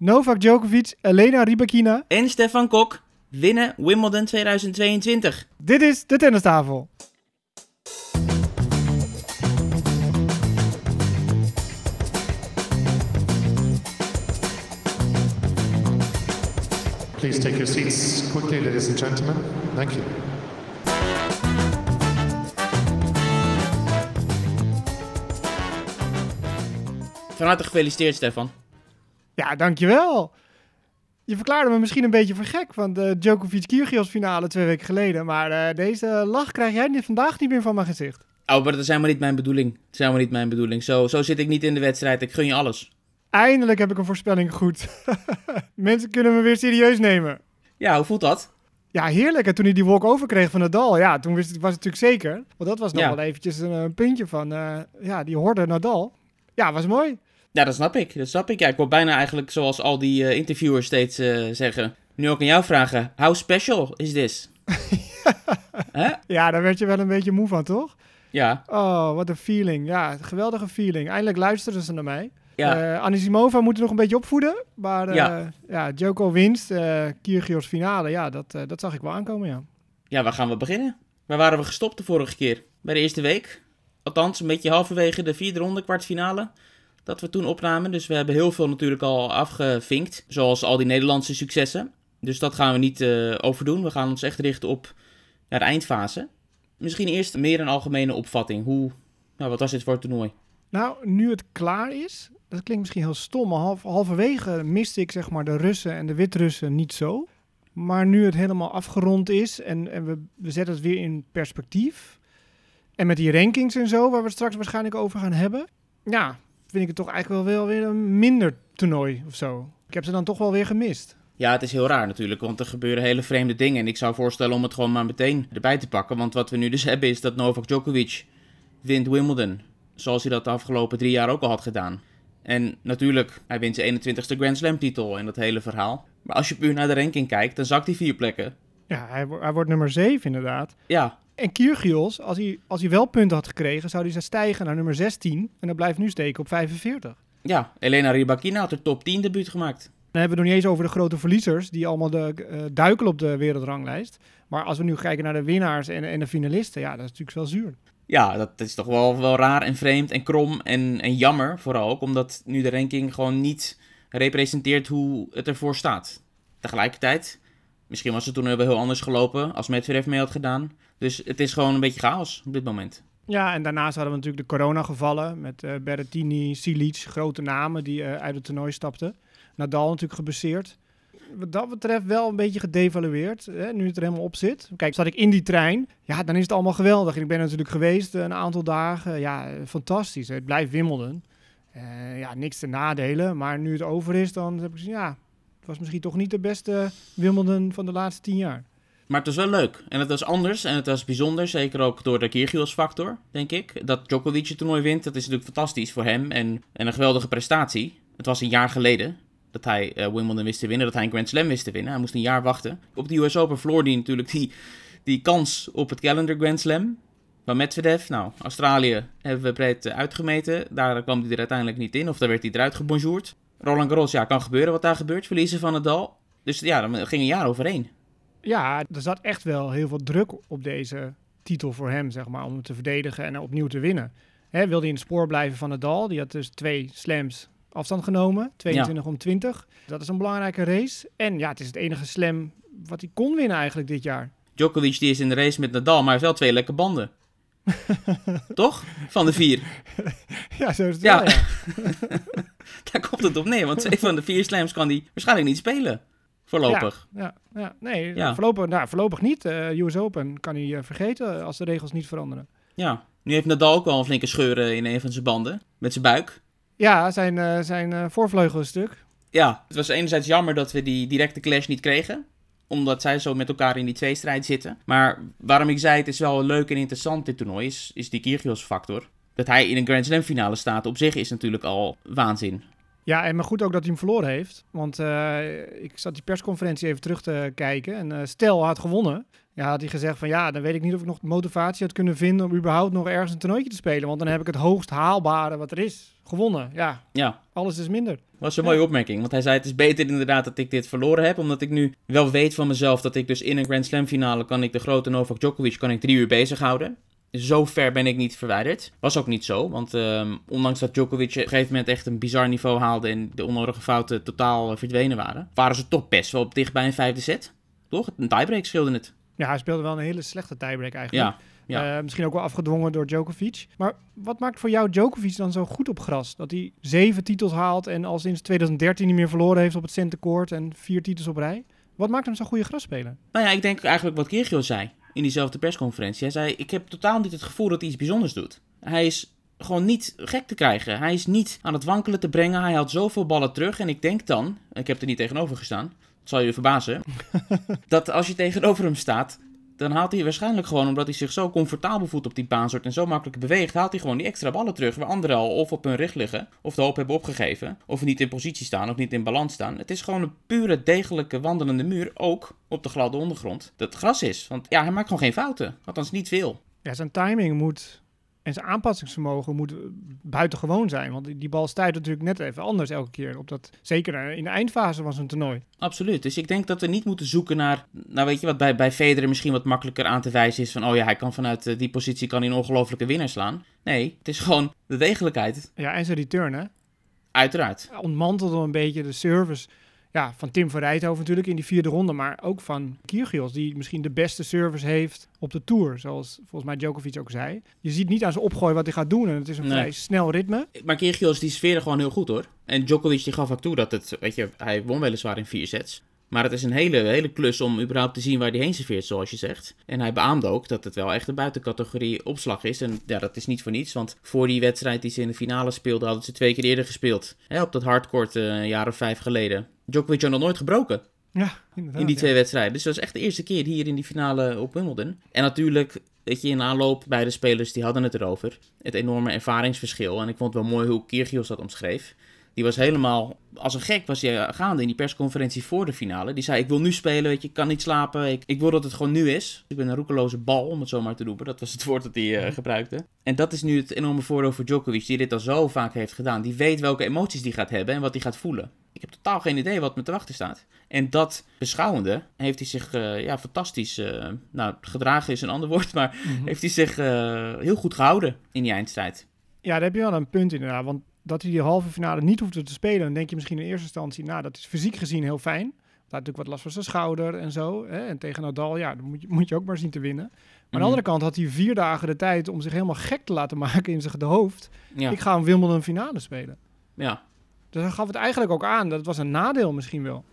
Novak Djokovic, Elena Rybakina. En Stefan Kok winnen Wimbledon 2022. Dit is de tennistafel. Please take your seats quickly, ladies and gentlemen. Thank you. Van harte gefeliciteerd, Stefan. Ja, dankjewel. Je verklaarde me misschien een beetje voor gek van de Djokovic-Kyrgios finale twee weken geleden. Maar eh, deze lach krijg jij dit vandaag niet meer van mijn gezicht. Oh, maar dat is helemaal niet mijn bedoeling. Dat is helemaal niet mijn bedoeling. Zo, zo zit ik niet in de wedstrijd. Ik gun je alles. Eindelijk heb ik een voorspelling goed. Mensen kunnen me weer serieus nemen. Ja, hoe voelt dat? Ja, heerlijk. En toen hij die walk-over kreeg van Nadal, ja, toen wist, was het natuurlijk zeker. Want dat was nog Ja. wel eventjes een, een puntje van, eh, ja, die hoorde Nadal. Ja, was mooi. Ja, dat snap ik. Dat snap ik. Ja, ik wil bijna eigenlijk zoals al die eh, interviewers steeds eh, zeggen. Nu ook aan jou vragen. How special is this? Ja, daar werd je wel een beetje moe van, toch? Ja, Oh, wat een feeling. Ja, geweldige feeling. Eindelijk luisteren ze naar mij. ja. Eh Anisimova moet er nog een beetje opvoeden. Maar eh, Ja. ja. Djoko winst, eh Kyrgios finale. Ja, dat, dat zag ik wel aankomen, ja. ja, waar gaan we beginnen? Waar waren we gestopt de vorige keer? Bij de eerste week? Althans, een beetje halverwege de vierde ronde, kwartfinale. Dat we toen opnamen. Dus we hebben heel veel natuurlijk al afgevinkt. Zoals al die Nederlandse successen. Dus dat gaan we niet eh, overdoen. We gaan ons echt richten op ja, de eindfase. Misschien eerst meer een algemene opvatting. Hoe, nou, wat was dit voor het toernooi? Nou, nu het klaar is, dat klinkt misschien heel stom, maar half, halverwege miste ik zeg maar de Russen en de Wit-Russen niet zo. Maar nu het helemaal afgerond is en, en we, we zetten het weer in perspectief. En met die rankings en zo, waar we het straks waarschijnlijk over gaan hebben. Ja, vind ik het toch eigenlijk wel, wel weer een minder toernooi of zo. Ik heb ze dan toch wel weer gemist. Ja, het is heel raar natuurlijk, want er gebeuren hele vreemde dingen. En ik zou voorstellen om het gewoon maar meteen erbij te pakken. Want wat we nu dus hebben is dat Novak Djokovic wint Wimbledon. Zoals hij dat de afgelopen drie jaar ook al had gedaan. En natuurlijk, hij wint zijn 21ste Grand Slam titel en dat hele verhaal. Maar als je puur naar de ranking kijkt, dan zakt hij vier plekken. Ja, hij, hij wordt nummer 7 inderdaad. Ja, En Kyrgios, als hij, als hij wel punten had gekregen, zou hij zijn stijgen naar nummer 16. En dan blijft nu steken op 45. ja. Elena Rybakina had er top 10 debuut gemaakt. Dan hebben we het nog niet eens over de grote verliezers, die allemaal de, eh, duikelen op de wereldranglijst. Maar als we nu kijken naar de winnaars en, en de finalisten, ja, dat is natuurlijk wel zuur. Ja, dat is toch wel, wel raar en vreemd en krom en, en jammer vooral ook. Omdat nu de ranking gewoon niet representeert hoe het ervoor staat. Tegelijkertijd, misschien was het toen wel heel anders gelopen als Medvedev mee had gedaan. Dus het is gewoon een beetje chaos op dit moment. Ja, en daarnaast hadden we natuurlijk de coronagevallen met eh Berrettini, Silic, grote namen die eh, uit het toernooi stapten. Nadal natuurlijk geblesseerd. Wat dat betreft wel een beetje gedevalueerd, hè, nu het er helemaal op zit. Kijk, zat ik in die trein, ja, dan is het allemaal geweldig. Ik ben natuurlijk geweest eh, een aantal dagen. Ja, fantastisch. Het blijft. Eh, ja, niks te nadelen. Maar nu het over is, dan heb ik gezien, ja, was misschien toch niet de beste Wimbledon van de laatste tien jaar. Maar het was wel leuk. En het was anders en het was bijzonder. Zeker ook door de Kyrgios-factor, denk ik. Dat Djokovic het toernooi wint, dat is natuurlijk fantastisch voor hem. En, en een geweldige prestatie. Het was een jaar geleden dat hij eh, Wimbledon wist te winnen. Dat hij een Grand Slam wist te winnen. Hij moest een jaar wachten. Op de US Open verloor hij natuurlijk die, die kans op het calendar Grand Slam. Van Medvedev, nou, Australië hebben we breed eh, uitgemeten. Daar kwam hij er uiteindelijk niet in. Of daar werd hij eruit gebonjourd. Roland Garros, ja, kan gebeuren wat daar gebeurt. Verliezen van het dal. Dus ja, dan ging een jaar overheen. Ja, er zat echt wel heel veel druk op deze titel voor hem, zeg maar, om hem te verdedigen en opnieuw te winnen. Hè, wilde hij in het spoor blijven van Nadal, die had dus twee slams afstand genomen, 22 om 20. Dat is een belangrijke race. En ja, het is het enige slam wat hij kon winnen eigenlijk dit jaar. Djokovic die is in de race met Nadal, maar hij heeft wel twee lekke banden. Toch? Van de vier. Ja, zo is het Ja. wel, ja. Daar komt het op neer, want twee van de vier slams kan hij waarschijnlijk niet spelen. Voorlopig. Ja, ja, nee, Ja. Voorlopig, nou, voorlopig niet. Eh US Open kan hij eh, vergeten als de regels niet veranderen. Ja. Nu heeft Nadal ook wel een flinke scheuren in een van zijn banden. Met zijn buik. Ja, zijn, eh, zijn voorvleugel is stuk. Ja, het was enerzijds jammer dat we die directe clash niet kregen. Omdat zij zo met elkaar in die tweestrijd zitten. Maar waarom ik zei het is wel leuk en interessant dit toernooi, is, is die Kyrgios-factor. Dat hij in een Grand Slam finale staat op zich is natuurlijk al waanzin. Ja, en maar goed ook dat hij hem verloren heeft. Want eh, ik zat die persconferentie even terug te kijken. En eh, Stel had gewonnen. Ja, had hij gezegd van ja, dan weet ik niet of ik nog motivatie had kunnen vinden om überhaupt nog ergens een toernooitje te spelen. Want dan heb ik het hoogst haalbare wat er is gewonnen. Ja, Ja, alles is minder. was een mooie opmerking. Want hij zei, het is beter inderdaad dat ik dit verloren heb. Omdat ik nu wel weet van mezelf dat ik dus in een Grand Slam finale... kan ik de grote Novak Djokovic kan ik drie uur bezighouden. Zo ver ben ik niet verwijderd. Was ook niet zo, want ehm, ondanks dat Djokovic op een gegeven moment echt een bizar niveau haalde en de onnodige fouten totaal eh, verdwenen waren, waren ze toch best wel dicht bij een vijfde set. Toch? Een tiebreak scheelde het. Ja, hij speelde wel een hele slechte tiebreak eigenlijk. Ja, ja. Eh, misschien ook wel afgedwongen door Djokovic. Maar wat maakt voor jou Djokovic dan zo goed op gras? Dat hij zeven titels haalt en al sinds 2013 niet meer verloren heeft op het centercourt en vier titels op rij. Wat maakt hem zo'n goede grasspeler? Nou ja, ik denk eigenlijk wat Kyrgios zei in diezelfde persconferentie. Hij zei, ik heb totaal niet het gevoel dat hij iets bijzonders doet. Hij is gewoon niet gek te krijgen. Hij is niet aan het wankelen te brengen. Hij haalt zoveel ballen terug. En ik denk dan, ik heb er niet tegenover gestaan, dat zal je verbazen, dat als je tegenover hem staat, dan haalt hij waarschijnlijk gewoon, omdat hij zich zo comfortabel voelt op die baansoort en zo makkelijk beweegt, haalt hij gewoon die extra ballen terug, waar anderen al of op hun rug liggen, of de hoop hebben opgegeven, of niet in positie staan, of niet in balans staan. Het is gewoon een pure, degelijke, wandelende muur, ook op de gladde ondergrond, dat gras is. Want ja, hij maakt gewoon geen fouten, althans niet veel. Ja, zijn timing moet en zijn aanpassingsvermogen moet buitengewoon zijn. Want die, bal stuit natuurlijk net even anders elke keer. Op dat, zeker eh, in de eindfase van zijn toernooi. Absoluut. Dus ik denk dat we niet moeten zoeken naar, nou weet je wat bij, bij Federer misschien wat makkelijker aan te wijzen is van, oh ja, hij kan vanuit eh, die positie kan hij een ongelofelijke winnaar slaan. Nee, het is gewoon de degelijkheid. Ja, en zijn return, hè? Uiteraard. Ontmantelde een beetje de service ja, van Tim van Rijthoven natuurlijk in die vierde ronde. Maar ook van Kyrgios, die misschien de beste service heeft op de Tour. Zoals volgens mij Djokovic ook zei. Je ziet niet aan zijn opgooi wat hij gaat doen. En het is een Nee. vrij snel ritme. Maar Kyrgios die sfeerde gewoon heel goed hoor. En Djokovic die gaf ook toe dat het, weet je, hij won weliswaar in vier sets. Maar het is een hele, hele klus om überhaupt te zien waar hij heen serveert, zoals je zegt. En hij beaamde ook dat het wel echt een buitencategorie opslag is. En ja, dat is niet voor niets, want voor die wedstrijd die ze in de finale speelden, hadden ze twee keer eerder gespeeld. Hè, op dat hardcourt eh, een jaar of vijf geleden. Djokovic had nog nooit gebroken Ja, inderdaad. in die ja. twee wedstrijden. Dus dat was echt de eerste keer hier in die finale op Wimbledon. En natuurlijk, weet je, in aanloop, beide spelers die hadden het erover. Het enorme ervaringsverschil. En ik vond het wel mooi hoe Kyrgios dat omschreef. Die was helemaal, als een gek was hij gaande in die persconferentie voor de finale. Die zei, ik wil nu spelen, weet je, ik kan niet slapen. Ik, ik wil dat het gewoon nu is. Ik ben een roekeloze bal, om het zo maar te roepen. Dat was het woord dat hij eh, gebruikte. En dat is nu het enorme voordeel voor Djokovic, die dit al zo vaak heeft gedaan. Die weet welke emoties die gaat hebben en wat hij gaat voelen. Ik heb totaal geen idee wat me te wachten staat. En dat beschouwende heeft hij zich eh, ja, fantastisch, eh, nou gedragen is een ander woord, maar Mhm. heeft hij zich eh, heel goed gehouden in die eindstrijd. Ja, daar heb je wel een punt inderdaad. Want dat hij die halve finale niet hoefde te spelen, dan denk je misschien in eerste instantie, nou, dat is fysiek gezien heel fijn. Hij had natuurlijk wat last van zijn schouder en zo. Hè? En tegen Nadal, ja, dan moet je, moet je ook maar zien te winnen. Maar aan de Mhm. andere kant had hij vier dagen de tijd om zich helemaal gek te laten maken in zijn hoofd. Ja, Ik ga een Wimbledon finale spelen. ja. Dus hij gaf het eigenlijk ook aan. Dat het was een nadeel misschien wel.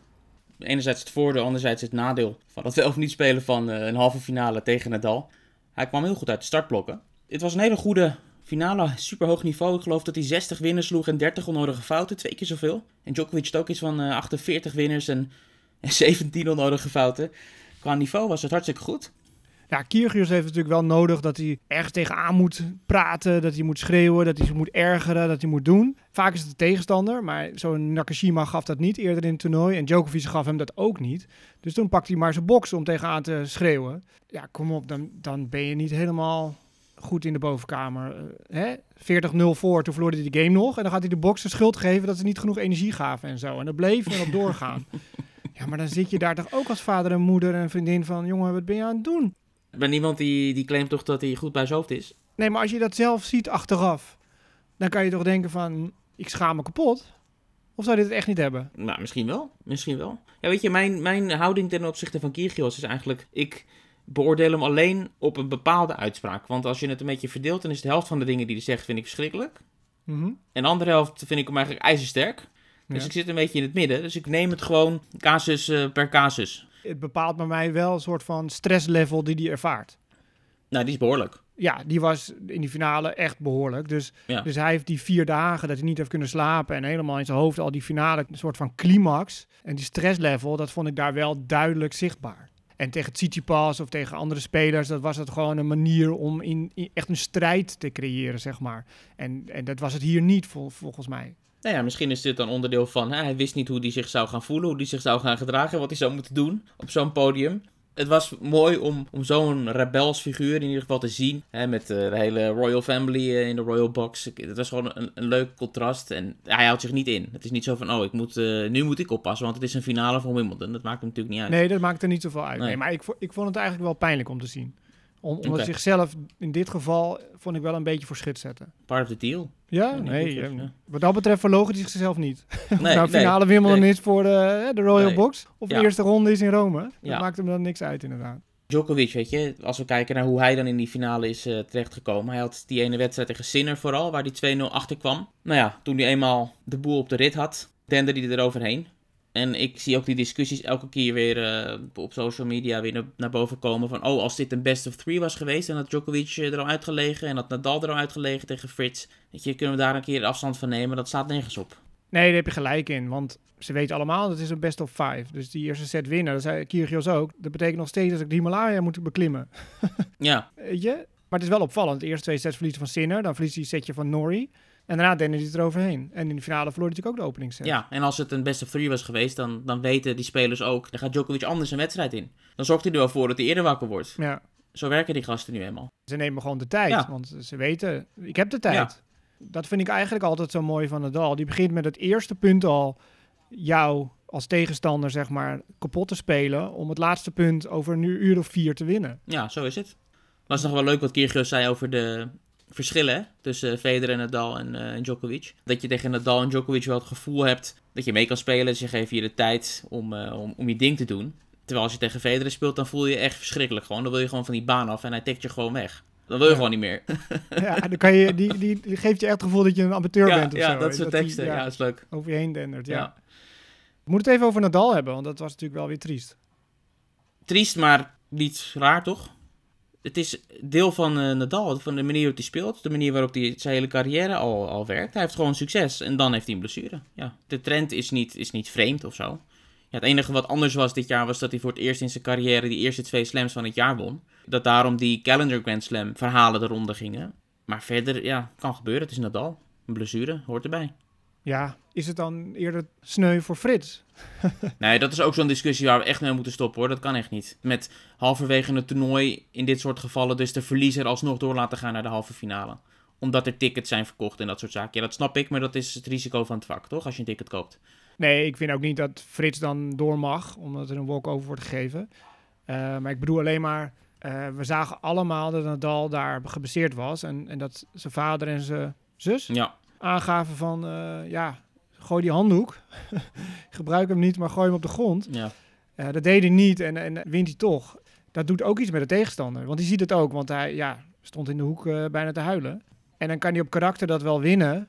enerzijds het voordeel, anderzijds het nadeel van het wel of niet spelen van eh, een halve finale tegen Nadal. Hij kwam heel goed uit de startblokken. Het was een hele goede finale, super hoog niveau. Ik geloof dat hij 60 winners sloeg en 30 onnodige fouten, twee keer zoveel. En Djokovic had ook iets van eh, 48 winners en, en 17 onnodige fouten. Qua niveau was het hartstikke goed. Ja, Kyrgios heeft natuurlijk wel nodig dat hij ergens tegenaan moet praten, dat hij moet schreeuwen, dat hij moet ergeren, dat hij moet doen. Vaak is het de tegenstander, maar zo'n Nakashima gaf dat niet eerder in het toernooi en Djokovic gaf hem dat ook niet. Dus toen pakte hij maar zijn box om tegenaan te schreeuwen. Ja, kom op, dan, dan ben je niet helemaal goed in de bovenkamer. Eh, hè? 40-0 voor, toen verloor hij de game nog en dan gaat hij de box de schuld geven dat ze niet genoeg energie gaven en zo. En dat bleef en op doorgaan. Ja, maar dan zit je daar toch ook als vader en moeder en vriendin van, jongen, wat ben je aan het doen? Ik ben niemand die, die claimt toch dat hij goed bij zijn hoofd is. Nee, maar als je dat zelf ziet achteraf, dan kan je toch denken van, ik schaam me kapot. Of zou dit het echt niet hebben? Nou, misschien wel. Misschien wel. Ja, weet je, mijn, mijn houding ten opzichte van Kyrgios is eigenlijk... Ik beoordeel hem alleen op een bepaalde uitspraak. Want als je het een beetje verdeelt, dan is de helft van de dingen die hij zegt, vind ik verschrikkelijk. Mhm. En de andere helft vind ik hem eigenlijk ijzersterk. Dus Ja. ik zit een beetje in het midden. Dus ik neem het gewoon casus eh, per casus. Het bepaalt bij mij wel een soort van stresslevel die hij ervaart. Nou, die is behoorlijk. Ja, die was in die finale echt behoorlijk. Dus, Ja. dus hij heeft die vier dagen dat hij niet heeft kunnen slapen. En helemaal in zijn hoofd al die finale, een soort van climax. En die stresslevel, dat vond ik daar wel duidelijk zichtbaar. En tegen Tsitsipas of tegen andere spelers, dat was het gewoon een manier om in, echt een strijd te creëren, zeg maar. En, en dat was het hier niet, vol- volgens mij. Nou ja, misschien is dit dan onderdeel van... Hè, hij wist niet hoe hij zich zou gaan voelen, hoe hij zich zou gaan gedragen... wat hij zou moeten doen op zo'n podium. Het was mooi om, om zo'n rebels figuur in ieder geval te zien. Hè, met eh, de hele Royal Family eh, in de Royal Box. Het was gewoon een, een leuk contrast. En hij houdt zich niet in. Het is niet zo van, oh, ik moet, eh, nu moet ik oppassen, want het is een finale van Wimbledon. Dat maakt hem natuurlijk niet uit. Nee, dat maakt er niet zoveel uit. Nee. Nee, maar ik, ik vond het eigenlijk wel pijnlijk om te zien. Om, zichzelf in dit geval vond ik wel een beetje voor schut zetten. Part of the deal. Ja, nee. eh, ja. Wat dat betreft verlogen hij zichzelf niet. Nee, nou, nee, finale Wimbledon nee. is voor de, de Royal Nee. Box. Of Ja. de eerste ronde is in Rome. Dat Ja. maakt hem dan niks uit inderdaad. Djokovic, weet je, als we kijken naar hoe hij dan in die finale is eh, terechtgekomen. Hij had die ene wedstrijd tegen Sinner vooral, waar hij 2-0 achter kwam. Nou ja, toen hij eenmaal de boel op de rit had, dende hij eroverheen. En ik zie ook die discussies elke keer weer eh, op social media weer naar, boven komen van... Oh, als dit een best of three was geweest en had Djokovic eh, er al uitgelegen en had Nadal er al uitgelegen tegen Frits. Weet je, kunnen we daar een keer afstand van nemen? Dat staat nergens op. Nee, daar heb je gelijk in. Want ze weten allemaal, dat is een best of five. Dus die eerste set winnen, dat zei Kyrgios ook. Dat betekent nog steeds dat ik de Himalaya moet beklimmen. Ja, Weet je? Maar het is wel opvallend. De eerste twee sets verliezen van Sinner. Dan verliest hij een setje van Norrie. En daarna dende hij het eroverheen. En in de finale verloor hij natuurlijk ook de openingsset. Ja, en als het een best of three was geweest, dan, dan weten die spelers ook, dan gaat Djokovic anders een wedstrijd in. Dan zorgt hij er wel voor dat hij eerder wakker wordt. ja. Zo werken die gasten nu eenmaal. Ze nemen gewoon de tijd. Ja. Want ze weten, ik heb de tijd. Dat vind ik eigenlijk altijd zo mooi van Nadal. Die begint met het eerste punt al jou als tegenstander, zeg maar, kapot te spelen. Om het laatste punt over een uur, uur of vier te winnen. Ja, zo is het. Was nog wel leuk wat Kyrgios zei over de verschillen tussen Federer, Nadal en, en Djokovic. Dat je tegen Nadal en Djokovic wel het gevoel hebt dat je mee kan spelen. Ze geven je de tijd om, eh, om, om je ding te doen. Terwijl als je tegen Federer speelt, dan voel je je echt verschrikkelijk gewoon. Dan wil je gewoon van die baan af en hij tikt je gewoon weg. Dan wil je Ja. gewoon niet meer. ja, dan kan je, die, die, die geeft je echt het gevoel dat je een amateur ja, bent of ja zo. dat soort die, teksten. Ja, ja, is leuk. over je heen dendert, ja. Moeten het even over Nadal hebben, want dat was natuurlijk wel weer triest. Triest, maar niet raar toch? Het is deel van eh, Nadal, van de manier waarop hij speelt, de manier waarop hij zijn hele carrière al, al werkt. Hij heeft gewoon succes en dan heeft hij een blessure. Ja, de trend is niet, is niet vreemd of zo. Ja, het enige wat anders was dit jaar was dat hij voor het eerst in zijn carrière die eerste twee slams van het jaar won. Dat daarom die Calendar Grand Slam verhalen de ronde gingen. Maar verder, ja, kan gebeuren. Het is Nadal. Een blessure hoort erbij. Ja, is het dan eerder sneu voor Frits? Nee, dat is ook zo'n discussie waar we echt mee moeten stoppen hoor. Dat kan echt niet. Met halverwege een toernooi in dit soort gevallen dus de verliezer alsnog door laten gaan naar de halve finale. Omdat er tickets zijn verkocht en dat soort zaken. Ja, dat snap ik, maar dat is het risico van het vak, toch? Als je een ticket koopt. Nee, ik vind ook niet dat Frits dan door mag, omdat er een walkover wordt gegeven. Eh, maar ik bedoel alleen maar, eh, we zagen allemaal dat Nadal daar gebaseerd was. En, en dat zijn vader en zijn zus Ja, aangaven van, eh, ja, gooi die handdoek. Gebruik hem niet, maar gooi hem op de grond. ja. Eh, dat deed hij niet en, en wint hij toch. Dat doet ook iets met de tegenstander. Want hij ziet het ook, want hij ja, stond in de hoek eh, bijna te huilen. En dan kan hij op karakter dat wel winnen.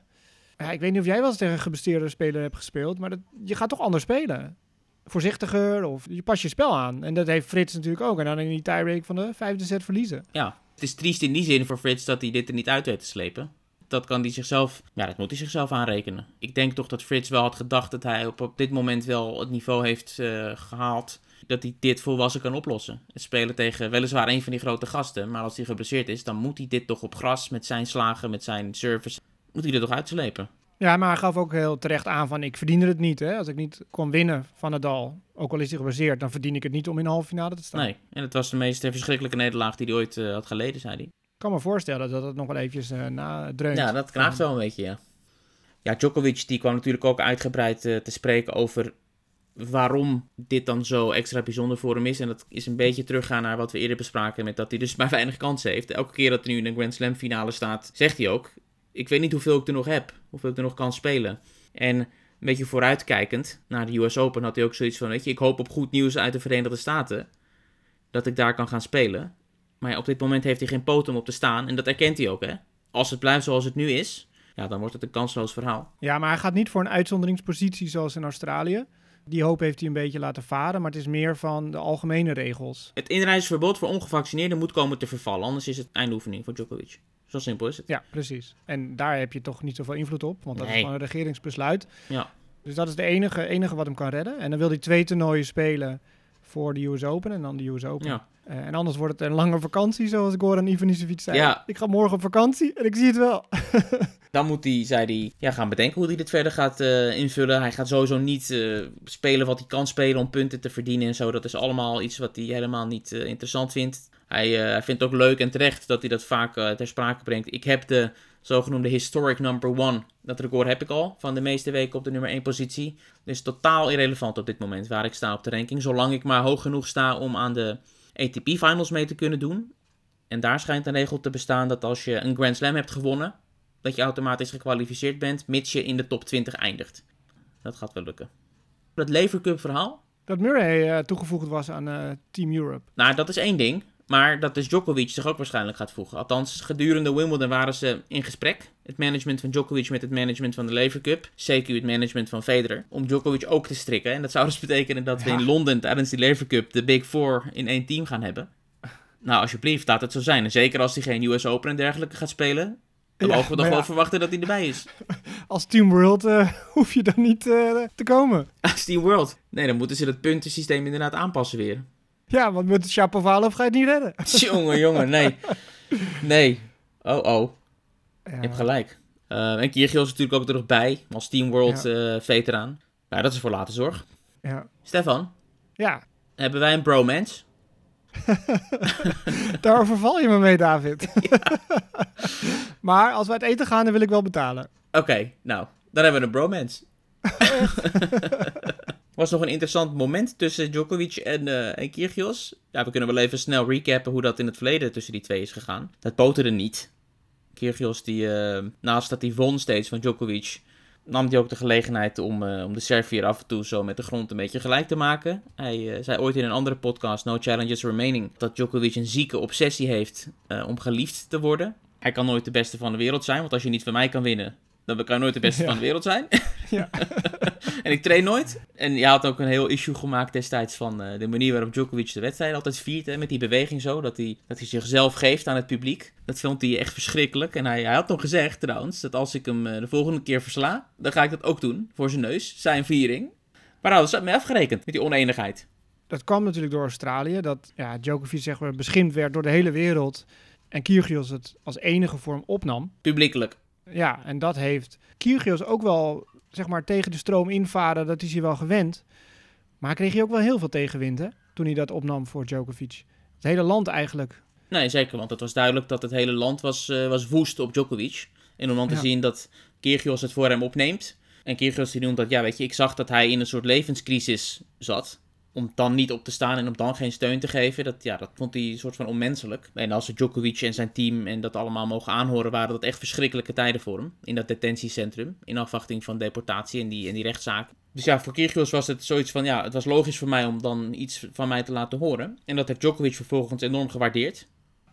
Ja, ik weet niet of jij wel eens tegen een geblesseerde speler hebt gespeeld, maar dat, je gaat toch anders spelen. Voorzichtiger of je past je spel aan. En dat heeft Frits natuurlijk ook. En dan in die tiebreak van de vijfde set verliezen. ja. Het is triest in die zin voor Frits dat hij dit er niet uit weet te slepen. Dat kan hij zichzelf, ja, dat moet hij zichzelf aanrekenen. Ik denk toch dat Frits wel had gedacht dat hij op, op dit moment wel het niveau heeft eh, gehaald. Dat hij dit volwassen kan oplossen. Het spelen tegen weliswaar een van die grote gasten. Maar als hij geblesseerd is, dan moet hij dit toch op gras met zijn slagen, met zijn service. Moet hij er toch uitslepen. Ja, maar hij gaf ook heel terecht aan van ik verdiende het niet. Hè? Als ik niet kon winnen van Nadal, ook al is hij gebaseerd, dan verdien ik het niet om in de halve finale te staan. Nee, en het was de meest verschrikkelijke nederlaag die hij ooit eh, had geleden, zei hij. Ik kan me voorstellen dat het nog wel eventjes eh nadreunt. Ja, dat knaagt wel een beetje, ja. Ja, Djokovic die kwam natuurlijk ook uitgebreid eh, te spreken over waarom dit dan zo extra bijzonder voor hem is. En dat is een beetje teruggaan naar wat we eerder bespraken met dat hij dus maar weinig kansen heeft. Elke keer dat hij nu in een Grand Slam finale staat, zegt hij ook... Ik weet niet hoeveel ik er nog heb, hoeveel ik er nog kan spelen. En een beetje vooruitkijkend naar de US Open had hij ook zoiets van... Weet je, ik hoop op goed nieuws uit de Verenigde Staten, dat ik daar kan gaan spelen. Maar ja, op dit moment heeft hij geen poot om op te staan en dat erkent hij ook, hè. Als het blijft zoals het nu is, ja, dan wordt het een kansloos verhaal. Ja, maar hij gaat niet voor een uitzonderingspositie zoals in Australië. Die hoop heeft hij een beetje laten varen, maar het is meer van de algemene regels. Het inreisverbod voor ongevaccineerden moet komen te vervallen, anders is het eindoefening voor Djokovic. Zo simpel is het. Ja, precies. En daar heb je toch niet zoveel invloed op, want dat is gewoon een regeringsbesluit. Ja. Dus dat is de enige, enige wat hem kan redden. En dan wil hij twee toernooien spelen voor de US Open en dan de US Open. Ja. Eh, en anders wordt het een lange vakantie, zoals Goran Ivanisevic zei. Ja. Ik ga morgen op vakantie en ik zie het wel. Dan moet hij, zei hij, ja, gaan bedenken hoe hij dit verder gaat eh, invullen. Hij gaat sowieso niet eh, spelen wat hij kan spelen om punten te verdienen en zo. Dat is allemaal iets wat hij helemaal niet interessant vindt. Hij, hij vindt het ook leuk en terecht dat hij dat vaak ter sprake brengt. Ik heb de zogenoemde historic number one. Dat record heb ik al van de meeste weken op de nummer 1 positie. Dus totaal irrelevant op dit moment waar ik sta op de ranking. Zolang ik maar hoog genoeg sta om aan de ATP finals mee te kunnen doen. En daar schijnt een regel te bestaan dat als je een Grand Slam hebt gewonnen, dat je automatisch gekwalificeerd bent, mits je in de top 20 eindigt. Dat gaat wel lukken. Het Lever Cup verhaal. Dat Murray uh, toegevoegd was aan uh, Team Europe. Nou, dat is één ding. Maar dat is Djokovic zich ook waarschijnlijk gaat voegen. Althans, gedurende Wimbledon waren ze in gesprek. Het management van Djokovic met het management van de Lever Cup. Zeker het management van Federer. Om Djokovic ook te strikken. En dat zou dus betekenen dat we in Londen tijdens die Lever Cup de Big Four in één team gaan hebben. Nou, alsjeblieft, laat het zo zijn. En zeker als hij geen US Open en dergelijke gaat spelen. Dan mogen we toch wel verwachten dat hij erbij is. Als Team World uh, hoef je dan niet uh, te komen. Als Team World? Nee, dan moeten ze dat puntensysteem inderdaad aanpassen weer. Ja, want met de Chapovalov ga je het niet redden. jongen, jongen, nee. Nee. Oh, oh. Ja. Je hebt gelijk. Uh, en Kyrgios is natuurlijk ook er nog bij, als Team World ja. veteraan. Nou, dat is voor later zorg. Ja. Stefan? Ja? Hebben wij een bromance? Daar overval je me mee, David. maar als we uit eten gaan, dan wil ik wel betalen. Oké, nou, dan hebben we een bromance. Was nog een interessant moment tussen Djokovic en, uh, en Kyrgios. Ja, we kunnen wel even snel recappen hoe dat in het verleden tussen die twee is gegaan. Dat boterde niet. Kyrgios, die, uh, naast dat hij won steeds van Djokovic, nam hij ook de gelegenheid om, uh, om de Servier af en toe zo met de grond een beetje gelijk te maken. Hij zei ooit in een andere podcast, No Challenges Remaining, dat Djokovic een zieke obsessie heeft om geliefd te worden. Hij kan nooit de beste van de wereld zijn, want als je niet van mij kan winnen, dan kan je nooit de beste ja. van de wereld zijn. Ja. en ik train nooit. En je had ook een heel issue gemaakt destijds van uh, de manier waarop Djokovic de wedstrijd altijd viert. Hè, met die beweging zo, dat hij, dat hij zichzelf geeft aan het publiek. Dat vond hij echt verschrikkelijk. En hij, hij had nog gezegd trouwens, dat als ik hem uh, de volgende keer versla, dan ga ik dat ook doen. Voor zijn neus, zijn viering. Maar hadden ze mee afgerekend, met die oneenigheid. Dat kwam natuurlijk door Australië. Dat ja, Djokovic zeg maar, beschimd werd door de hele wereld. En Kyrgios het als enige vorm opnam. Publiekelijk. Ja, en dat heeft Kyrgios ook wel zeg maar, tegen de stroom invaren, dat is hij wel gewend. Maar kreeg hij ook wel heel veel tegenwind, hè? Toen hij dat opnam voor Djokovic. Het hele land eigenlijk. Nee, zeker, want het was duidelijk dat het hele land was, uh, was woest op Djokovic. En om dan te ja. zien dat Kyrgios het voor hem opneemt. En Kyrgios die noemt dat, ja, weet je, ik zag dat hij in een soort levenscrisis zat om dan niet op te staan en om dan geen steun te geven, dat, ja, dat vond hij een soort van onmenselijk. En als Djokovic en zijn team en dat allemaal mogen aanhoren, waren dat echt verschrikkelijke tijden voor hem. In dat detentiecentrum, in afwachting van deportatie en die, en die rechtszaak. Dus ja, voor Kyrgios was het zoiets van, ja, het was logisch voor mij om dan iets van mij te laten horen. En dat heeft Djokovic vervolgens enorm gewaardeerd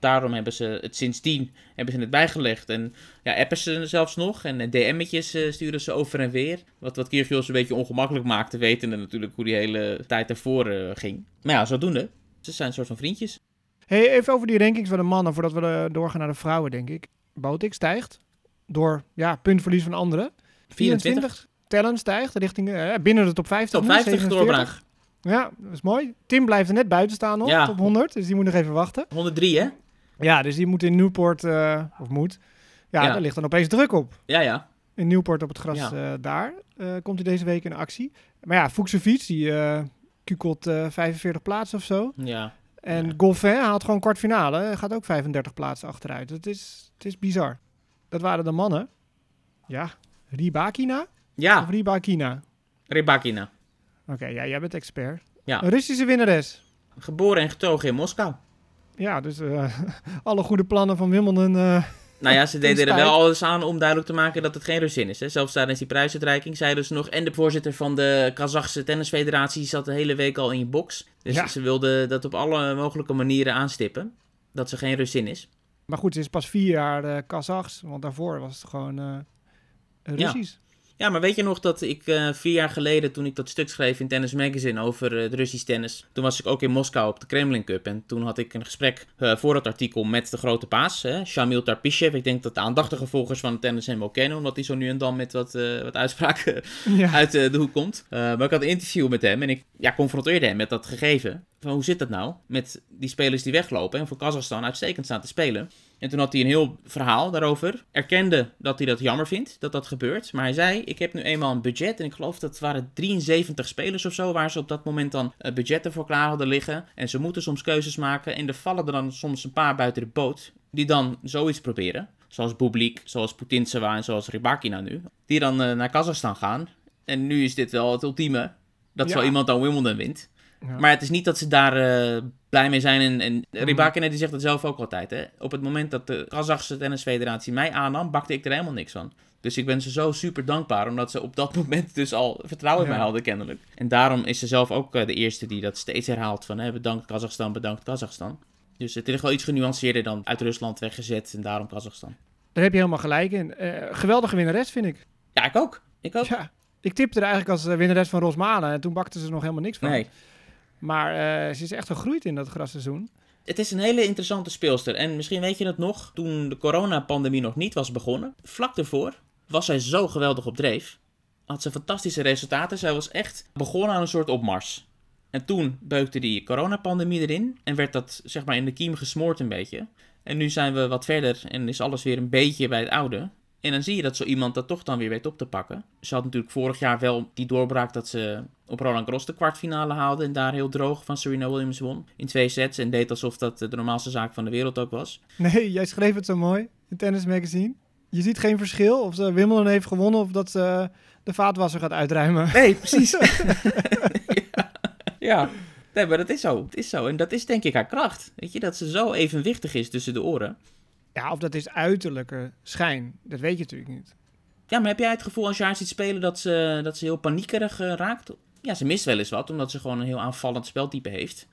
daarom hebben ze het sindsdien hebben ze het bijgelegd. En ja, appen ze zelfs nog. En DM'tjes uh, sturen ze over en weer. Wat, wat Kyrgios een beetje ongemakkelijk maakte. Wetende natuurlijk hoe die hele tijd ervoor uh, ging. Maar ja, zodoende. Ze zijn een soort van vriendjes. Hey, even over die rankings van de mannen. Voordat we doorgaan naar de vrouwen, denk ik. Botik stijgt. Door ja, puntverlies van anderen. 24. 24. Tellen stijgt richting binnen de top 50. Top 50 doorbraak. Ja, dat is mooi. Tim blijft er net buiten staan nog, ja. top 100. Dus die moet nog even wachten. 103, hè? Ja, dus die moet in Newport, uh, of moet. Ja, ja, daar ligt dan opeens druk op. Ja, ja. In Newport op het gras ja. uh, daar uh, komt hij deze week in actie. Maar ja, Fuchsovic, die kukelt 45 plaatsen of zo. Ja. En ja. Goffin haalt gewoon kwartfinale. Gaat ook 35 plaatsen achteruit. Het is, het is bizar. Dat waren de mannen. Ja, Ribakina? Ja. Of Ribakina? Ribakina. Oké, okay, ja, jij bent expert. Ja. Een Russische winnares. Geboren en getogen in Moskou. Ja, dus uh, alle goede plannen van Wimbledon. Uh, nou ja, ze deden er wel alles aan om duidelijk te maken dat het geen Rusin is. Hè. Zelfs tijdens die prijsuitreiking zeiden ze nog. En de voorzitter van de Kazachse tennisfederatie zat de hele week al in je box. Dus ja. ze wilden dat op alle mogelijke manieren aanstippen. Dat ze geen Rusin is. Maar goed, ze is pas vier jaar uh, Kazachs. Want daarvoor was het gewoon Russisch. Ja. Ja, maar weet je nog dat ik uh, vier jaar geleden, toen ik dat stuk schreef in Tennis Magazine over uh, het Russisch tennis, toen was ik ook in Moskou op de Kremlin Cup. En toen had ik een gesprek uh, voor dat artikel met de grote paas, hè, Shamil Tarpishev. Ik denk dat de aandachtige volgers van het tennis hem wel kennen, omdat hij zo nu en dan met wat, wat uitspraken ja. uit de hoek komt. maar ik had een interview met hem en ik ja, confronteerde hem met dat gegeven. Van hoe zit dat nou met die spelers die weglopen en voor Kazachstan uitstekend staan te spelen. En toen had hij een heel verhaal daarover. Erkende dat hij dat jammer vindt, dat dat gebeurt. Maar hij zei, ik heb nu eenmaal een budget. En ik geloof dat het waren 73 spelers of zo... waar ze op dat moment dan uh, budgetten voor klaar hadden liggen. En ze moeten soms keuzes maken. En er vallen er dan soms een paar buiten de boot... die dan zoiets proberen. Zoals Bublik, zoals Putintseva en zoals Rybakina nu. Die dan uh, naar Kazachstan gaan. En nu is dit wel het ultieme. Dat ja. zo iemand dan Wimbledon wint. Ja. Maar het is niet dat ze daar uh, blij mee zijn. En, en Rybakina die zegt dat zelf ook altijd. Hè? Op het moment dat de Kazachse tennisfederatie mij aannam, bakte ik er helemaal niks van. Dus ik ben ze zo super dankbaar, omdat ze op dat moment dus al vertrouwen in ja. mij hadden kennelijk. En daarom is ze zelf ook uh, de eerste die dat steeds herhaalt van hè, bedankt Kazachstan, bedankt Kazachstan. Dus het is wel iets genuanceerder dan uit Rusland weggezet en daarom Kazachstan. Daar heb je helemaal gelijk in. Uh, geweldige winnares vind ik. Ja, ik ook. Ik ook. Ja, ik tipte er eigenlijk als winnares van Rosmalen en toen bakte ze er nog helemaal niks van. Nee. Maar uh, ze is echt gegroeid in dat grasseizoen. Het is een hele interessante speelster. En misschien weet je het nog, toen de coronapandemie nog niet was begonnen, vlak daarvoor was zij zo geweldig op dreef. Had ze fantastische resultaten. Zij was echt begonnen aan een soort opmars. En toen beukte die coronapandemie erin en werd dat zeg maar in de kiem gesmoord een beetje. En nu zijn we wat verder en is alles weer een beetje bij het oude. En dan zie je dat zo iemand dat toch dan weer weet op te pakken. Ze had natuurlijk vorig jaar wel die doorbraak dat ze op Roland Garros de kwartfinale haalde. En daar heel droog van Serena Williams won. In twee sets. En deed alsof dat de normaalste zaak van de wereld ook was. Nee, jij schreef het zo mooi in Tennis Magazine. Je ziet geen verschil of ze Wimbledon heeft gewonnen of dat ze de vaatwasser gaat uitruimen. Nee, precies. ja. ja. Nee, maar dat is zo. Het is zo. En dat is denk ik haar kracht. Weet je, dat ze zo evenwichtig is tussen de oren. Ja, of dat is uiterlijke schijn. Dat weet je natuurlijk niet. Ja, maar heb jij het gevoel als je haar ziet spelen dat ze, dat ze heel paniekerig uh, raakt? Ja, ze mist wel eens wat, omdat ze gewoon een heel aanvallend speltype heeft.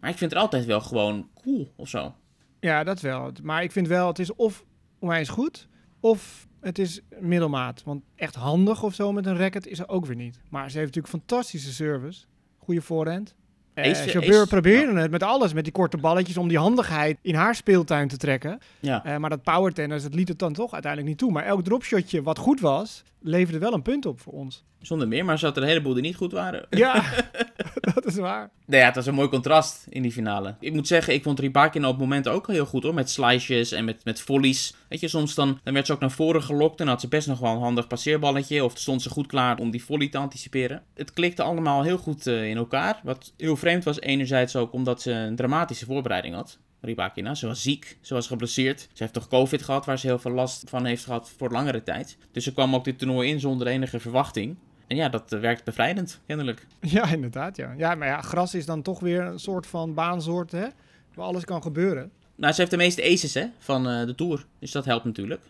Maar ik vind het altijd wel gewoon cool of zo. Ja, dat wel. Maar ik vind wel, het is of onwijs goed, of het is middelmaat. Want echt handig of zo met een racket is er ook weer niet. Maar ze heeft natuurlijk fantastische service. Goede voorhand. Uh, Jabeur Ace- probeerde het met alles, met die korte balletjes, om die handigheid in haar speeltuin te trekken. Ja. Eh, maar dat power tennis, dat liet het dan toch uiteindelijk niet toe. Maar elk dropshotje wat goed was, leverde wel een punt op voor ons. Zonder meer, maar er zaten een heleboel die niet goed waren. Ja, dat is waar. Nee, ja, het was een mooi contrast in die finale. Ik moet zeggen, ik vond Rybakina op momenten ook heel goed hoor. Met slices en met, met volleys. Weet je, soms dan, dan werd ze ook naar voren gelokt en had ze best nog wel een handig passeerballetje. Of stond ze goed klaar om die volley te anticiperen. Het klikte allemaal heel goed uh, in elkaar. Wat heel vreemd was, enerzijds ook omdat ze een dramatische voorbereiding had. Rybakina. Ze was ziek, ze was geblesseerd. Ze heeft toch COVID gehad, waar ze heel veel last van heeft gehad voor langere tijd. Dus ze kwam ook dit toernooi in zonder enige verwachting. En ja, dat uh, werkt bevrijdend, kennelijk. Ja, inderdaad, ja. Ja, maar ja, gras is dan toch weer een soort van baansoort, hè? Waar alles kan gebeuren. Nou, ze heeft de meeste aces, hè, van uh, de Tour. Dus dat helpt natuurlijk.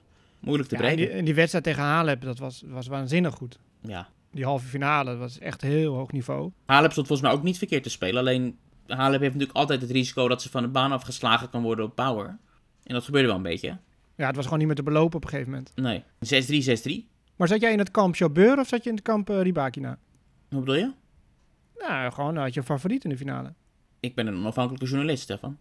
Moeilijk te ja, breken. En die, en die wedstrijd tegen Halep, dat was, was waanzinnig goed. Ja. Die halve finale, was echt heel hoog niveau. Halep stond volgens mij ook niet verkeerd te spelen. Alleen, Halep heeft natuurlijk altijd het risico dat ze van de baan afgeslagen kan worden op power. En dat gebeurde wel een beetje. Ja, het was gewoon niet meer te belopen op een gegeven moment. Nee. 6-3, 6-3. Maar zat jij in het kamp Jabeur of zat je in het kamp uh, Rybakina? Hoe bedoel je? Nou, gewoon had je een favoriet in de finale. Ik ben een onafhankelijke journalist, Stefan.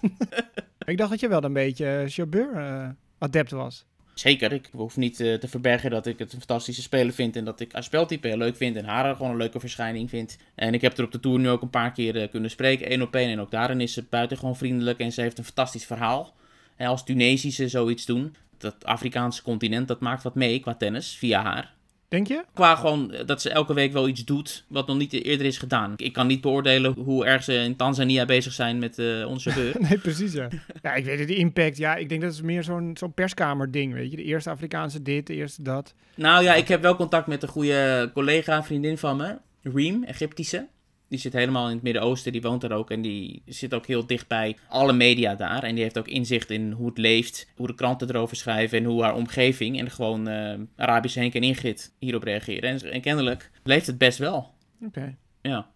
ik dacht dat je wel een beetje Jabeur uh, adept was. Zeker, ik hoef niet uh, te verbergen dat ik het een fantastische speler vind en dat ik haar speltype heel leuk vind en haar gewoon een leuke verschijning vind. En ik heb er op de Tour nu ook een paar keer uh, kunnen spreken, één op één. En ook daarin is ze buitengewoon vriendelijk en ze heeft een fantastisch verhaal. En als Tunesische zoiets doen, dat Afrikaanse continent, dat maakt wat mee qua tennis, via haar. Denk je? Qua gewoon dat ze elke week wel iets doet wat nog niet eerder is gedaan. Ik kan niet beoordelen hoe erg ze in Tanzania bezig zijn met uh, onze beur. nee, precies ja. Ja, ik weet het, de impact. Ja, ik denk dat het meer zo'n zo'n perskamer ding, weet je. De eerste Afrikaanse dit, de eerste dat. Nou ja, ik heb wel contact met een goede collega, vriendin van me. Reem, Egyptische. Die zit helemaal in het Midden-Oosten, die woont daar ook. En die zit ook heel dicht bij alle media daar. En die heeft ook inzicht in hoe het leeft, hoe de kranten erover schrijven en hoe haar omgeving en gewoon uh, Arabische Henk en Ingrid hierop reageren. En, en kennelijk leeft het best wel. Oké. Okay. Ja.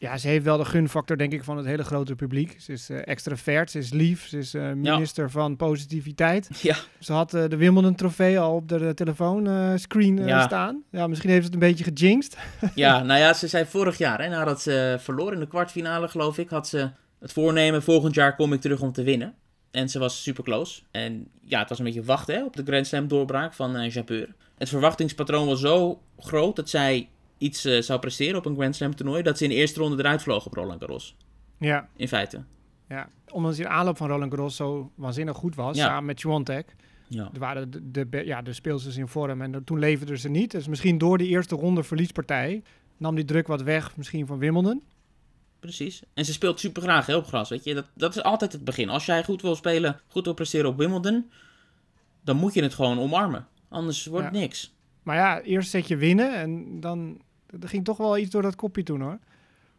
Ja, ze heeft wel de gunfactor, denk ik, van het hele grote publiek. Ze is uh, extravert, ze is lief, ze is uh, minister ja. van positiviteit. Ja. Ze had uh, de Wimbledon-trofee al op de telefoonscreen ja. staan. Ja, misschien heeft het een beetje gejinxed. ja, nou ja, ze zei vorig jaar, hè, nadat ze verloor in de kwartfinale, geloof ik, had ze het voornemen, volgend jaar kom ik terug om te winnen. En ze was super close. En ja, het was een beetje wachten hè, op de Grand Slam doorbraak van uh, Japeur. Het verwachtingspatroon was zo groot dat zij iets uh, zou presteren op een Grand Slam toernooi, dat ze in de eerste ronde eruit vloog op Roland Garros. Ja. In feite. Ja, omdat hij in aanloop van Roland Garros zo waanzinnig goed was, Ja. samen met Swiatek. Ja. Er waren de, de, ja, de speelsters in vorm en toen leverden ze niet. Dus misschien door die eerste ronde verliespartij nam die druk wat weg, misschien van Wimbledon. Precies. En ze speelt super graag hè, op gras, weet je. Dat, dat is altijd het begin. Als jij goed wil spelen, goed wil presteren op Wimbledon, dan moet je het gewoon omarmen. Anders wordt het niks. Maar ja, eerst zet je winnen en dan er ging toch wel iets door dat kopje toen hoor.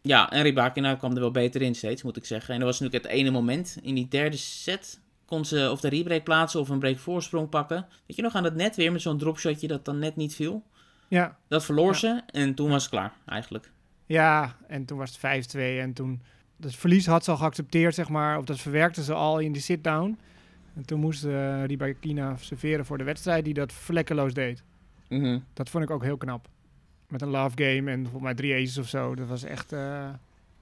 Ja, en Rybakina kwam er wel beter in steeds, moet ik zeggen. En dat was natuurlijk het ene moment. In die derde set kon ze of de rebreak plaatsen of een break voorsprong pakken. Weet je nog, aan het net weer met zo'n dropshotje dat dan net niet viel. Ja, Dat verloor Ja. ze en toen was het klaar, eigenlijk. ja en toen was het 5-2 en toen... Het verlies had ze al geaccepteerd, zeg maar. Of dat verwerkte ze al in die sit-down. En toen moest uh, Rybakina serveren voor de wedstrijd die dat vlekkeloos deed. Mhm. Dat vond ik ook heel knap. Met een love game en volgens mij drie aces of zo. Dat was echt...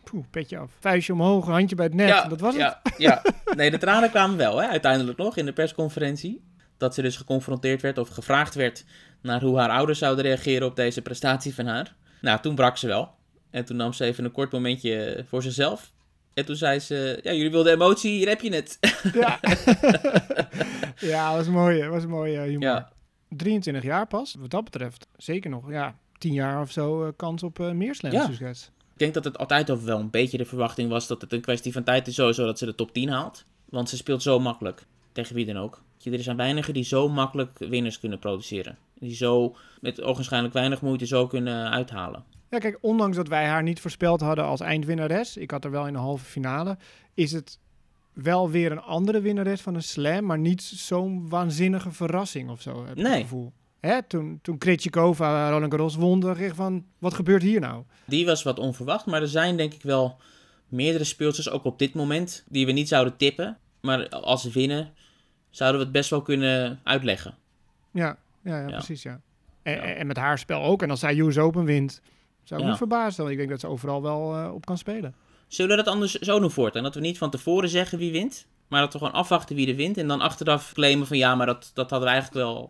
poeh, petje af. Vuistje omhoog, handje bij het net. ja, dat was het. ja, ja. Nee, de tranen kwamen wel, hè, uiteindelijk nog in de persconferentie. Dat ze dus geconfronteerd werd of gevraagd werd naar hoe haar ouders zouden reageren op deze prestatie van haar. Nou, toen brak ze wel. En toen nam ze even een kort momentje voor zichzelf. En toen zei ze, ja, jullie wilden emotie, hier heb je het. Ja, ja was mooi. was mooi eh, humor. Ja. 23 jaar pas, wat dat betreft. Zeker nog, ja, 10 jaar of zo eh, kans op eh, meer slams Ja. succes. Ik denk dat het altijd al wel een beetje de verwachting was dat het een kwestie van tijd is sowieso dat ze de top 10 haalt. Want ze speelt zo makkelijk. Tegen wie dan ook. Er zijn weinigen die zo makkelijk winners kunnen produceren. Die zo met ogenschijnlijk weinig moeite zo kunnen uithalen. Ja, kijk, ondanks dat wij haar niet voorspeld hadden als eindwinnares, ik had er wel in de halve finale, is het wel weer een andere winnares van een slam, maar niet zo'n waanzinnige verrassing of zo, heb ik Nee. het gevoel. Hè, toen, toen Krejcikova Roland Garros won, dacht ik van, wat gebeurt hier nou? Die was wat onverwacht, maar er zijn denk ik wel meerdere speelsters, ook op dit moment, die we niet zouden tippen. Maar als ze winnen, zouden we het best wel kunnen uitleggen. Ja, ja, ja, Ja. precies, ja. En, Ja. en met haar spel ook. En als zij US Open wint, zou ik Ja. niet verbaasd zijn. Ik denk dat ze overal wel eh, op kan spelen. Zullen we dat anders zo doen voortaan? Dat we niet van tevoren zeggen wie wint, maar dat we gewoon afwachten wie er wint. En dan achteraf claimen van ja, maar dat, dat hadden we eigenlijk wel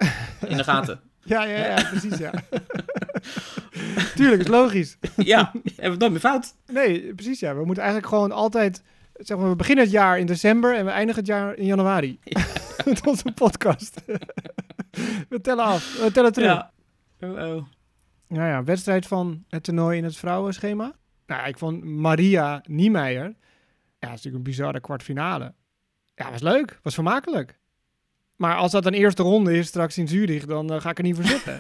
in de gaten. Ja, ja, ja, precies, ja. Tuurlijk, is logisch. ja, hebben we het nooit meer fout. Nee, precies, ja. We moeten eigenlijk gewoon altijd... Zeg maar, we beginnen het jaar in december en we eindigen het jaar in januari. Met onze podcast. we tellen af. We tellen terug. Ja. Oh, oh. Nou ja, wedstrijd van het toernooi in het vrouwenschema. Nou, ik vond Maria Niemeyer. Ja, dat is natuurlijk een bizarre kwartfinale. Ja, was leuk. Was vermakelijk. Maar als dat een eerste ronde is straks in Zurich, dan eh, ga ik er niet voor zitten.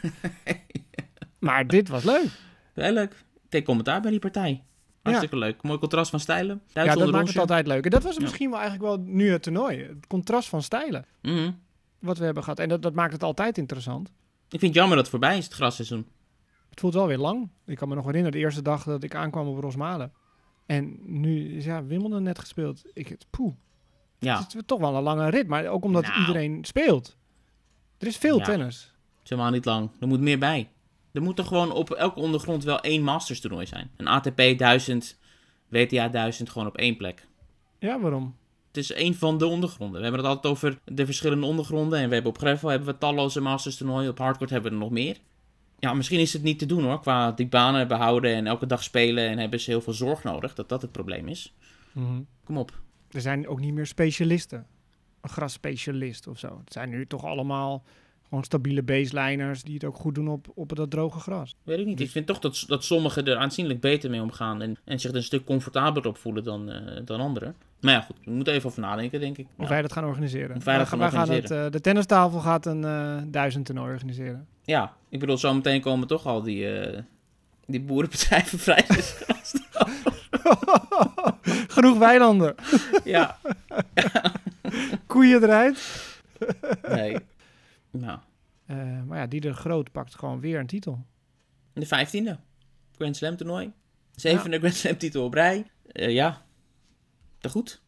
maar dit was leuk. Heel leuk. Ik commentaar bij die partij. Hartstikke leuk. Mooi contrast van stijlen. Ja, dat maakt het altijd leuk. En dat was Ja. misschien wel eigenlijk wel nu het toernooi. Het contrast van stijlen Mhm. wat we hebben gehad. En dat, dat maakt het altijd interessant. Ik vind het jammer dat het voorbij is, het grasseizoen. Het voelt wel weer lang. Ik kan me nog herinneren de eerste dag dat ik aankwam op Rosmalen. En nu is ja, Wimbledon net gespeeld. Ik, het, poeh. Ja, Het is toch wel een lange rit, maar ook omdat Nou. iedereen speelt. Er is veel Ja. tennis. het is helemaal niet lang. Er moet meer bij. Er moet er gewoon op elke ondergrond wel één Masters toernooi zijn. Een ATP 1000, WTA 1000 gewoon op één plek. Ja, waarom? Het is één van de ondergronden. We hebben het altijd over de verschillende ondergronden. En we hebben op gravel hebben we talloze Masters toernooien. Op hardcourt hebben we er nog meer. Ja, misschien is het niet te doen hoor. Qua die banen behouden en elke dag spelen. En hebben ze heel veel zorg nodig. Dat dat het probleem is. Kom op. Er zijn ook niet meer specialisten. Een grasspecialist of zo. Het zijn nu toch allemaal gewoon stabiele baseliners die het ook goed doen op, op dat droge gras. Weet ik niet. Ik vind toch dat, dat sommigen er aanzienlijk beter mee omgaan. En, en zich er een stuk comfortabeler op voelen dan, eh, dan anderen. Maar ja, goed. We moeten even over nadenken, denk ik. Of Ja. wij dat gaan organiseren. Of wij dat Wij gaan gaan organiseren. het, eh, de tennistafel gaat een eh duizend toernooi organiseren. Ja, ik bedoel, zometeen komen toch al die, eh, die boerenbedrijven vrij. Genoeg weilanden. ja, Koeien eruit. nee. Nou, Eh, maar ja, Dieder Groot pakt gewoon weer een titel. de vijftiende. Grand Slam toernooi. Zevende Grand Slam titel op rij. Eh, ja, te goed.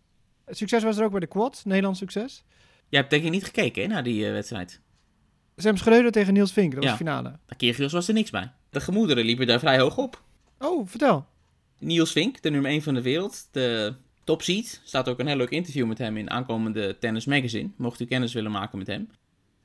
Succes was er ook bij de quad. Nederlands succes. Jij hebt denk ik niet gekeken hè, naar die eh, wedstrijd. Sam Schreuder tegen Niels Vink. Dat was de finale. De Kyrgios was er niks bij. De gemoederen liepen daar vrij hoog op. Oh, vertel. Niels Vink, de nummer 1 van de wereld, de top seed. Staat ook een heel leuk interview met hem in aankomende Tennis Magazine. Mocht u kennis willen maken met hem.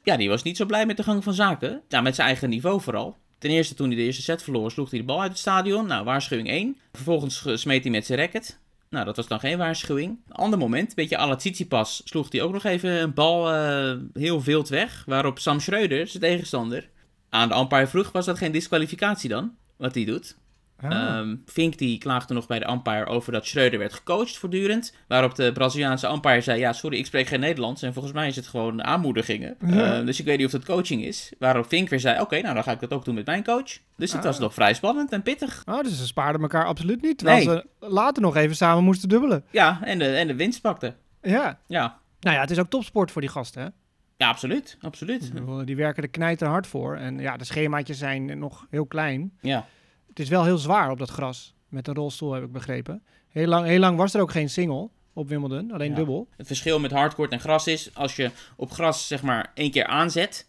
Ja, die was niet zo blij met de gang van zaken. Ja, met zijn eigen niveau vooral. Ten eerste, toen hij de eerste set verloor, sloeg hij de bal uit het stadion. Nou, waarschuwing 1. Vervolgens smeet hij met zijn racket. Nou, dat was dan geen waarschuwing. Ander moment, een beetje à la Tsitsipas, sloeg hij ook nog even een bal eh, heel wild weg. Waarop Sam Schreuder, zijn tegenstander, aan de umpire vroeg, was dat geen disqualificatie dan? Wat hij doet. Ah. Ehm, Fink die klaagde nog bij de umpire over dat Schreuder werd gecoacht voortdurend. Waarop de Braziliaanse umpire zei, ja sorry, ik spreek geen Nederlands. En volgens mij is het gewoon aanmoedigingen. Ja. Ehm, dus ik weet niet of dat coaching is. Waarop Fink weer zei, oké, nou dan ga ik dat ook doen met mijn coach. Dus het Ah. was nog vrij spannend en pittig. Oh, dus ze spaarden elkaar absoluut niet. Terwijl Nee. ze later nog even samen moesten dubbelen. Ja, en de, en de winst pakte. Ja. Ja, Nou ja, het is ook topsport voor die gasten, hè? ja absoluut, absoluut. Die werken er knijter hard voor. En ja, de schemaatjes zijn nog heel klein. Ja, Het is wel heel zwaar op dat gras. Met een rolstoel, heb ik begrepen. Heel lang, heel lang was er ook geen single op Wimbledon. Alleen Ja. dubbel. Het verschil met hardcourt en gras is, als je op gras zeg maar één keer aanzet,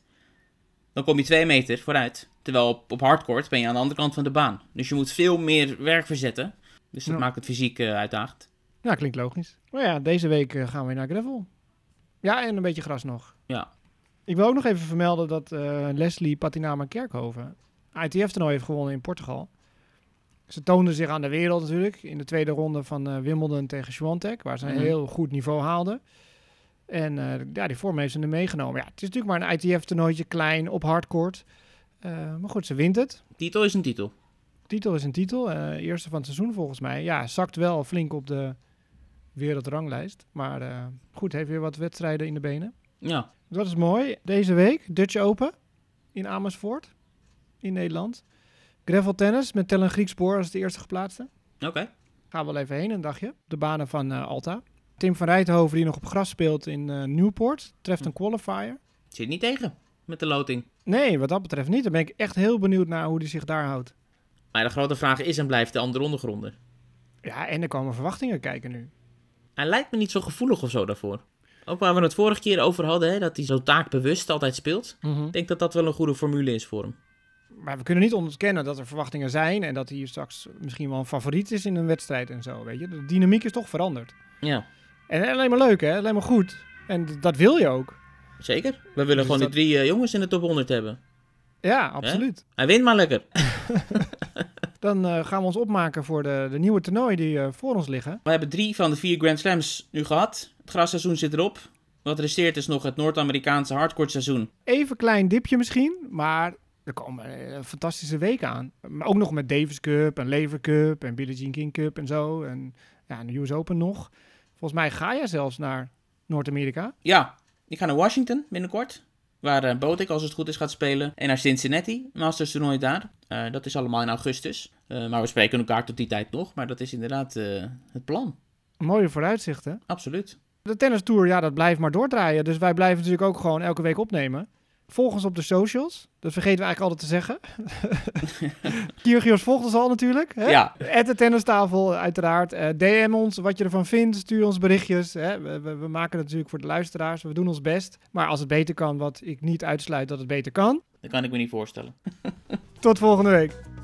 dan kom je twee meter vooruit. Terwijl op, op hardcourt ben je aan de andere kant van de baan. Dus je moet veel meer werk verzetten. Dus dat Ja. maakt het fysiek eh, uitdagend. Ja, klinkt logisch. Maar ja, deze week eh, gaan we weer naar gravel. Ja, en een beetje gras nog. Ja. Ik wil ook nog even vermelden dat eh, Leslie Patinama Kerkhoven ITF-toernooi heeft gewonnen in Portugal. Ze toonde zich aan de wereld natuurlijk in de tweede ronde van eh, Wimbledon tegen Swiatek, waar ze een Mhm. heel goed niveau haalde. En eh, ja, die vorm heeft ze er meegenomen. Ja, het is natuurlijk maar een ITF-toernooitje, klein, op hardcourt. Eh, maar goed, ze wint het. Titel is een titel. Titel is een titel. eerste van het seizoen volgens mij. Ja, zakt wel flink op de wereldranglijst. Maar goed, heeft weer wat wedstrijden in de benen. Ja, Dat is mooi. Deze week Dutch Open in Amersfoort in Nederland. Gravel tennis met Tellen Griekspoor als de eerste geplaatste. oké. Gaan we wel even heen een dagje. De banen van eh, Alta. Tim van Rijthoven die nog op gras speelt in eh, Newport. Treft een qualifier. Zit niet tegen met de loting. Nee, wat dat betreft niet. Dan ben ik echt heel benieuwd naar hoe hij zich daar houdt. Maar de grote vraag is en blijft de andere ondergronden. Ja, en er komen verwachtingen kijken nu. Hij lijkt me niet zo gevoelig of zo daarvoor. Ook waar we het vorige keer over hadden, hè, dat hij zo taakbewust altijd speelt. Ik denk dat dat wel een goede formule is voor hem. Maar we kunnen niet ontkennen dat er verwachtingen zijn en dat hij straks misschien wel een favoriet is in een wedstrijd en zo, weet je. De dynamiek is toch veranderd. Ja, En alleen maar leuk, hè? Alleen maar goed. En dat wil je ook. zeker. We willen Dus gewoon dat- die drie eh, jongens in de top 100 hebben. Ja, absoluut. Hij wint maar lekker. Dan eh, gaan we ons opmaken voor de, de nieuwe toernooien die eh, voor ons liggen. We hebben drie van de vier Grand Slams nu gehad. Het grasseizoen zit erop. Wat resteert is nog het Noord-Amerikaanse hardcourt seizoen. Even klein dipje misschien, maar er komen eh, fantastische weken aan. Maar ook nog met Davis Cup en Lever Cup en Billie Jean King Cup en zo. En ja, en de US Open nog. Volgens mij ga je zelfs naar Noord-Amerika. Ja, ik ga naar Washington binnenkort. Waar uh, Botik, als het goed is, gaat spelen. En naar Cincinnati, Masters toernooi daar. Uh, dat is allemaal in augustus. Uh, maar we spreken elkaar tot die tijd nog. Maar dat is inderdaad uh, het plan. Mooie vooruitzichten. Absoluut. De tennis tour, ja, dat blijft maar doordraaien. Dus wij blijven natuurlijk ook gewoon elke week opnemen. Volg ons op de socials. Dat vergeten we eigenlijk altijd te zeggen. Kiergios volgt ons al natuurlijk. Hè? Ja. At de tennistafel, uiteraard. Uh, DM ons wat je ervan vindt. Stuur ons berichtjes. Hè? We, we, we, maken het natuurlijk voor de luisteraars. We doen ons best. Maar als het beter kan, wat ik niet uitsluit dat het beter kan. Dat kan ik me niet voorstellen. Tot volgende week.